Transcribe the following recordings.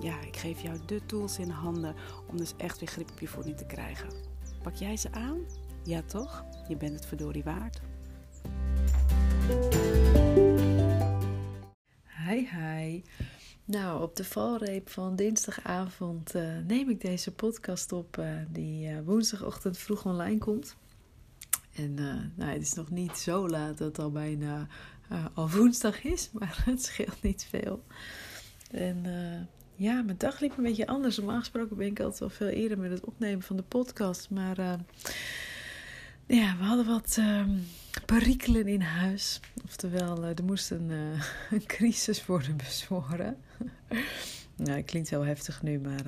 ja, ik geef jou de tools in handen om dus echt weer grip op je voeding te krijgen. Pak jij ze aan? Ja toch? Je bent het verdorie waard. Hi hi. Nou, op de valreep van dinsdagavond uh, neem ik deze podcast op uh, die uh, woensdagochtend vroeg online komt. En nou, het is nog niet zo laat dat het al bijna al woensdag is, maar het scheelt niet veel. En ja, mijn dag liep een beetje anders. Normaal gesproken ben ik altijd wel veel eerder met het opnemen van de podcast. Maar uh, ja, we hadden wat uh, perikelen in huis. Oftewel, uh, er moest een, een, crisis worden bezworen. nou, het klinkt heel heftig nu, maar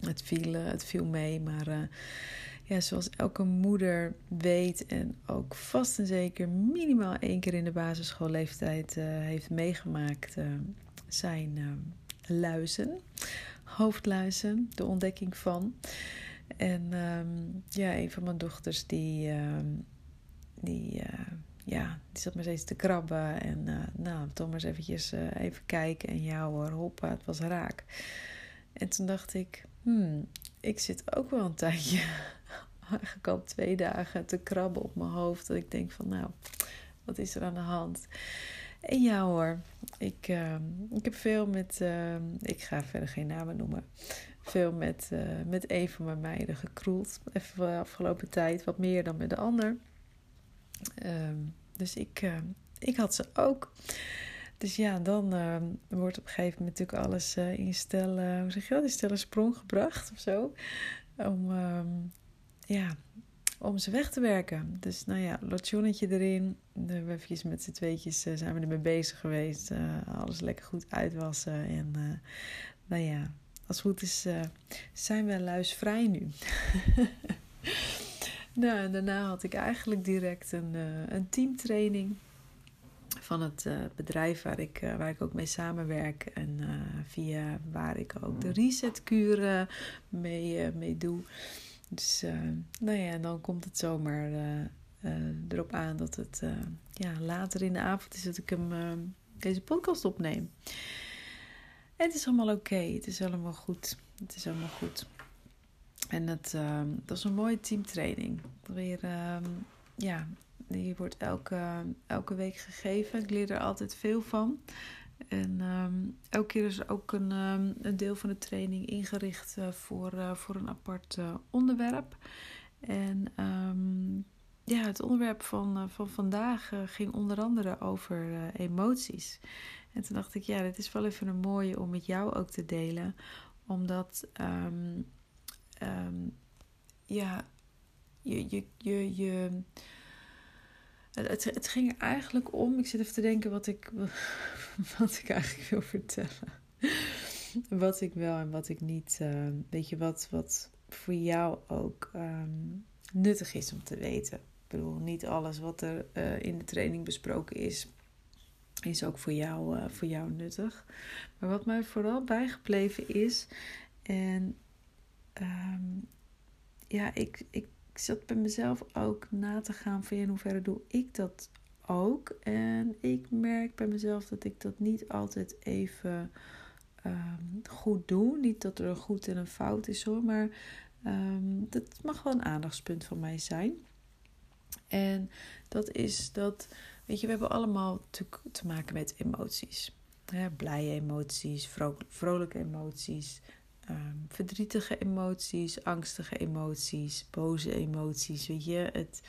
het, viel, het viel mee. Maar ja, zoals elke moeder weet en ook vast en zeker minimaal één keer in de basisschoolleeftijd heeft meegemaakt, zijn luizen, hoofdluizen, de ontdekking van. En um, ja, een van mijn dochters die, um, die, uh, ja, die zat maar steeds te krabben. En uh, nou, toch maar eens eventjes uh, even kijken. En ja hoor, hoppa, het was raak. En toen dacht ik, hmm, ik zit ook wel een tijdje, eigenlijk al twee dagen, te krabben op mijn hoofd. Dat ik denk van, nou, wat is er aan de hand? Ja hoor, ik, uh, ik heb veel met, uh, ik ga verder geen namen noemen, veel met, uh, met een van mijn meiden gekroeld. Even de afgelopen tijd, wat meer dan met de ander. Ehm, dus ik, ik had ze ook. Dus ja, dan ehm, wordt op een gegeven moment natuurlijk alles in stel, hoe zeg je dat, in sprong gebracht of zo. Om, ja, om ze weg te werken. Dus nou ja, lotionnetje erin. We hebben met z'n tweetjes uh, zijn we ermee bezig geweest. Uh, alles lekker goed uitwassen. En uh, nou ja, als het goed is zijn we luisvrij nu. nou, en daarna had ik eigenlijk direct een, een teamtraining van het bedrijf waar ik, waar ik ook mee samenwerk. En via waar ik ook de resetkuren mee, mee doe. Dus uh, nou ja, dan komt het zomaar uh, uh, erop aan dat het ja, later in de avond is dat ik hem, deze podcast opneem. Het is allemaal oké, het is allemaal goed. Het is allemaal goed. En het, dat is een mooie teamtraining. Weer, ja, die wordt elke, elke week gegeven. Ik leer er altijd veel van. En um, elke keer is er ook een, een deel van de training ingericht uh, voor, uh, voor een apart uh, onderwerp. En um, ja, het onderwerp van, van vandaag ging onder andere over emoties. En toen dacht ik, ja, dit is wel even een mooie om met jou ook te delen. Omdat, ja, je, je, je, je het, het, ging er eigenlijk om. Ik zit even te denken wat ik, wat ik eigenlijk wil vertellen. wat ik wel en wat ik niet. Uh, weet je wat, wat voor jou ook um, nuttig is om te weten. Ik bedoel, niet alles wat er uh, in de training besproken is, is ook voor jou, uh, voor jou nuttig. Maar wat mij vooral bijgebleven is. En um, ja, ik, ik ik zat bij mezelf ook na te gaan van in hoeverre doe ik dat ook. En ik merk bij mezelf dat ik dat niet altijd even um, goed doe. Niet dat er een goed en een fout is hoor, maar um, dat mag wel een aandachtspunt van mij zijn. En dat is dat, weet je, we hebben allemaal natuurlijk te maken met emoties. Ja, blije emoties, vrolijke emoties, um, verdrietige emoties, angstige emoties, boze emoties. Weet je, het,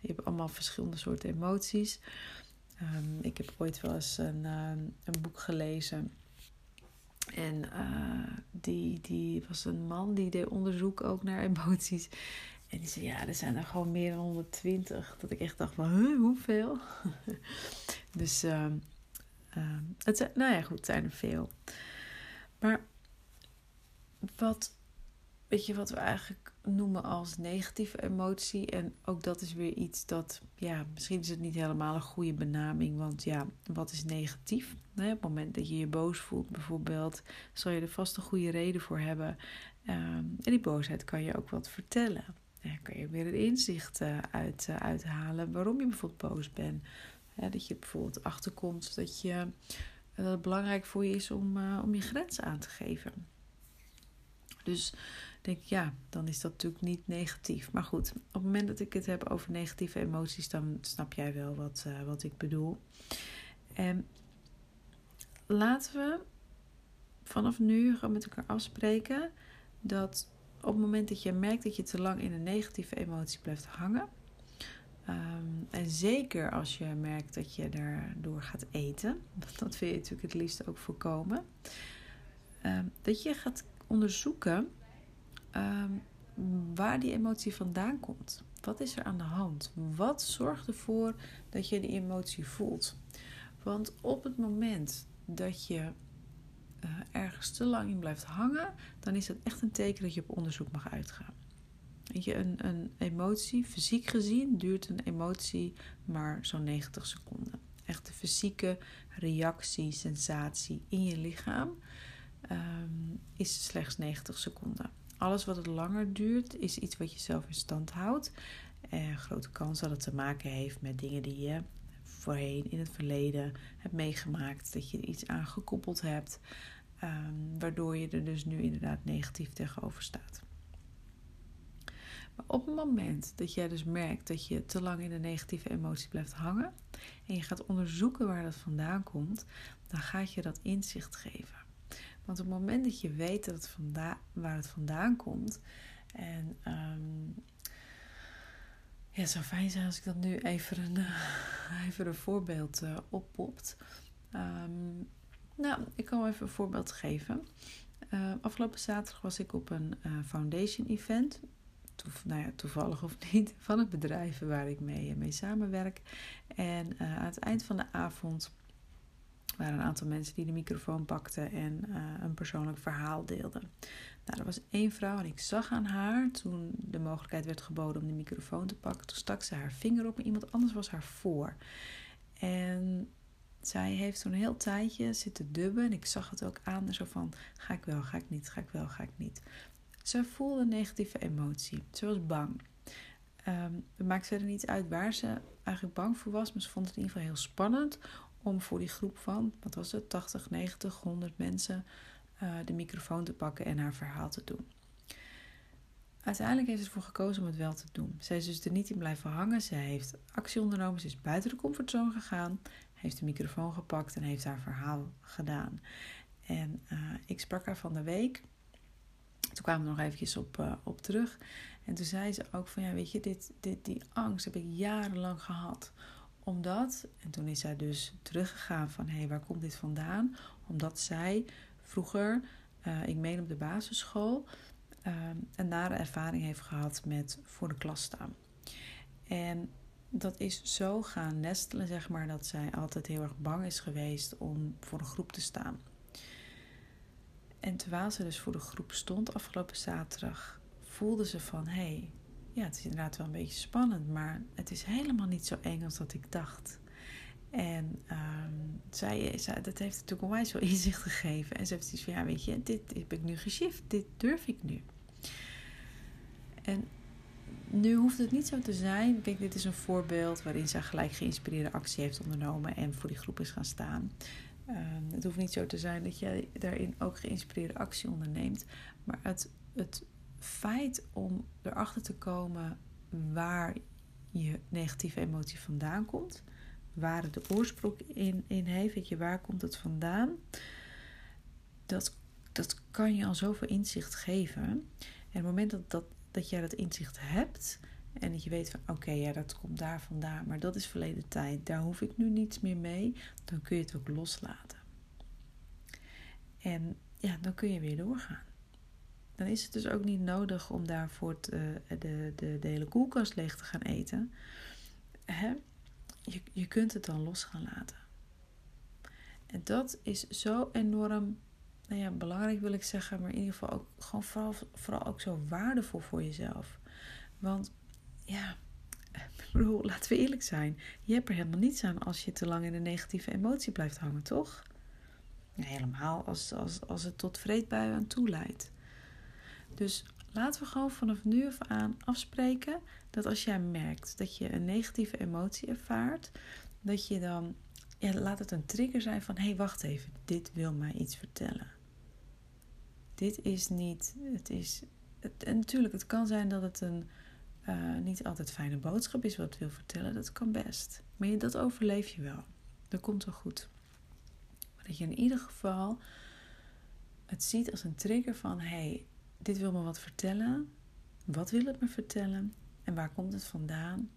je hebt allemaal verschillende soorten emoties. Um, ik heb ooit wel eens een, um, een boek gelezen. En uh, die, die was een man die deed onderzoek ook naar emoties. En die zei, ja, er zijn er gewoon meer dan 120. Dat ik echt dacht van, huh, hoeveel? dus, het, nou ja, goed, het zijn er veel. Maar wat, weet je, wat we eigenlijk noemen als negatieve emotie. En ook dat is weer iets dat, ja, misschien is het niet helemaal een goede benaming. Want ja, wat is negatief? Op het moment dat je je boos voelt bijvoorbeeld, zal je er vast een goede reden voor hebben. Um, en die boosheid kan je ook wat vertellen. Dan kan je weer een inzicht uh, uit, uh, uithalen waarom je bijvoorbeeld boos bent. Dat je bijvoorbeeld achterkomt dat, je, dat het belangrijk voor je is om, uh, om je grens aan te geven. Dus denk ik, ja, dan is dat natuurlijk niet negatief. Maar goed, op het moment dat ik het heb over negatieve emoties, dan snap jij wel wat, uh, wat ik bedoel. En laten we vanaf nu gewoon met elkaar afspreken dat op het moment dat je merkt dat je te lang in een negatieve emotie blijft hangen. Um, en zeker als je merkt dat je daardoor gaat eten, dat wil je natuurlijk het liefst ook voorkomen. Um, dat je gaat onderzoeken um, waar die emotie vandaan komt. Wat is er aan de hand? Wat zorgt ervoor dat je die emotie voelt? Want op het moment dat je uh, ergens te lang in blijft hangen, dan is dat echt een teken dat je op onderzoek mag uitgaan. Weet je, een, een emotie, fysiek gezien, duurt een emotie maar zo'n 90 seconden. Echt de fysieke reactie, sensatie in je lichaam um, is slechts 90 seconden. Alles wat het langer duurt, is iets wat je zelf in stand houdt. En grote kans dat het te maken heeft met dingen die je voorheen in het verleden hebt meegemaakt. Dat je er iets aan gekoppeld hebt. Um, waardoor je er dus nu inderdaad negatief tegenover staat. Maar op het moment dat jij dus merkt dat je te lang in een negatieve emotie blijft hangen en je gaat onderzoeken waar dat vandaan komt, dan gaat je dat inzicht geven. Want op het moment dat je weet dat waar het vandaan komt. En um, ja, het zou fijn zijn als ik dat nu even een, even een voorbeeld uh, oppopt. Um, nou, ik kan even een voorbeeld geven. Uh, afgelopen zaterdag was ik op een foundation event. Nou ja, toevallig of niet, van het bedrijf waar ik mee, mee samenwerk. En aan het eind van de avond waren een aantal mensen die de microfoon pakten en uh, een persoonlijk verhaal deelden. Nou, er was één vrouw en ik zag aan haar toen de mogelijkheid werd geboden om de microfoon te pakken. Toen stak ze haar vinger op en iemand anders was haar voor. En zij heeft een heel tijdje zitten dubben en ik zag het ook aan. Zo van, ga ik wel, ga ik niet, ga ik wel, ga ik niet. Ze voelde een negatieve emotie. Ze was bang. Um, het maakt verder niet uit waar ze eigenlijk bang voor was. Maar ze vond het in ieder geval heel spannend om voor die groep van, wat was het, 80, 90, 100 mensen uh, de microfoon te pakken en haar verhaal te doen. Uiteindelijk heeft ze ervoor gekozen om het wel te doen. Zij is dus er niet in blijven hangen. Ze heeft actie ondernomen. Ze is buiten de comfortzone gegaan. Heeft de microfoon gepakt en heeft haar verhaal gedaan. En uh, ik sprak haar van de week. Toen kwamen we nog eventjes op, uh, op terug. En toen zei ze ook van ja, weet je, dit, dit, die angst heb ik jarenlang gehad omdat, en toen is zij dus teruggegaan van hé, hey, waar komt dit vandaan? Omdat zij vroeger, uh, ik meen op de basisschool, uh, een nare ervaring heeft gehad met voor de klas staan. En dat is zo gaan nestelen, zeg maar, dat zij altijd heel erg bang is geweest om voor een groep te staan. En terwijl ze dus voor de groep stond afgelopen zaterdag, voelde ze van hé, hey, ja, het is inderdaad wel een beetje spannend, maar het is helemaal niet zo eng als dat ik dacht. En um, zij, zij, dat heeft natuurlijk onwijs veel inzicht gegeven. En ze heeft iets van, ja, weet je, dit heb ik nu geshift, dit durf ik nu. En nu hoeft het niet zo te zijn. Ik denk, dit is een voorbeeld waarin zij gelijk geïnspireerde actie heeft ondernomen en voor die groep is gaan staan. Um, het hoeft niet zo te zijn dat jij daarin ook geïnspireerde actie onderneemt. Maar het, het feit om erachter te komen waar je negatieve emotie vandaan komt, waar het de oorsprong in, in heeft, weet je, waar komt het vandaan, dat, dat kan je al zoveel inzicht geven. En het moment dat, dat, dat jij dat inzicht hebt en dat je weet van oké, ja, dat komt daar vandaan, maar dat is verleden tijd, daar hoef ik nu niets meer mee, dan kun je het ook loslaten. En ja, dan kun je weer doorgaan dan is het dus ook niet nodig om daarvoor de, de, de, de hele koelkast leeg te gaan eten. Hè? Je, je kunt het dan los gaan laten. En dat is zo enorm nou ja, belangrijk wil ik zeggen, maar in ieder geval ook gewoon vooral, vooral ook zo waardevol voor jezelf. Want ja, ik bedoel, laten we eerlijk zijn. Je hebt er helemaal niets aan als je te lang in een negatieve emotie blijft hangen, toch? Helemaal als, als, als het tot vreedbuien aan toe leidt. Dus laten we gewoon vanaf nu af aan afspreken dat als jij merkt dat je een negatieve emotie ervaart, dat je dan, ja, laat het een trigger zijn van: hé, hey, wacht even, dit wil mij iets vertellen. Dit is niet, het is, het, en natuurlijk, het kan zijn dat het een uh, niet altijd fijne boodschap is wat het wil vertellen. Dat kan best. Maar je, dat overleef je wel. Dat komt wel goed. Maar dat je in ieder geval het ziet als een trigger van: hé, hey, dit wil me wat vertellen. Wat wil het me vertellen? En waar komt het vandaan?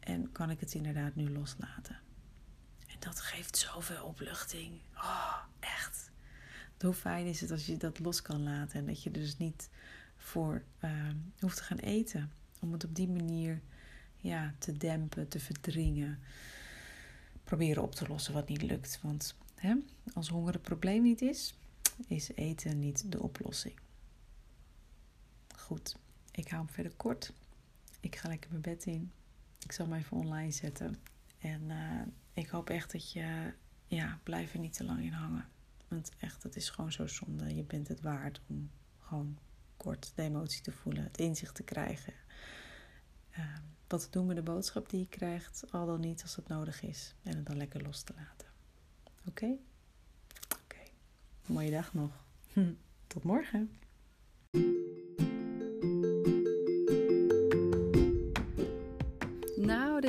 En kan ik het inderdaad nu loslaten? En dat geeft zoveel opluchting. Oh, echt. Hoe fijn is het als je dat los kan laten en dat je dus niet voor uh, hoeft te gaan eten. Om het op die manier ja, te dempen, te verdringen. Proberen op te lossen wat niet lukt. Want hè, als honger het probleem niet is, is eten niet de oplossing. Goed, ik hou hem verder kort. Ik ga lekker mijn bed in. Ik zal hem even online zetten. En uh, ik hoop echt dat je, ja, blijf er niet te lang in hangen. Want echt, het is gewoon zo zonde. Je bent het waard om gewoon kort de emotie te voelen, het inzicht te krijgen. Uh, wat doen met de boodschap die je krijgt, al dan niet als het nodig is. En het dan lekker los te laten. Oké? Oké. Mooie dag nog. Tot morgen.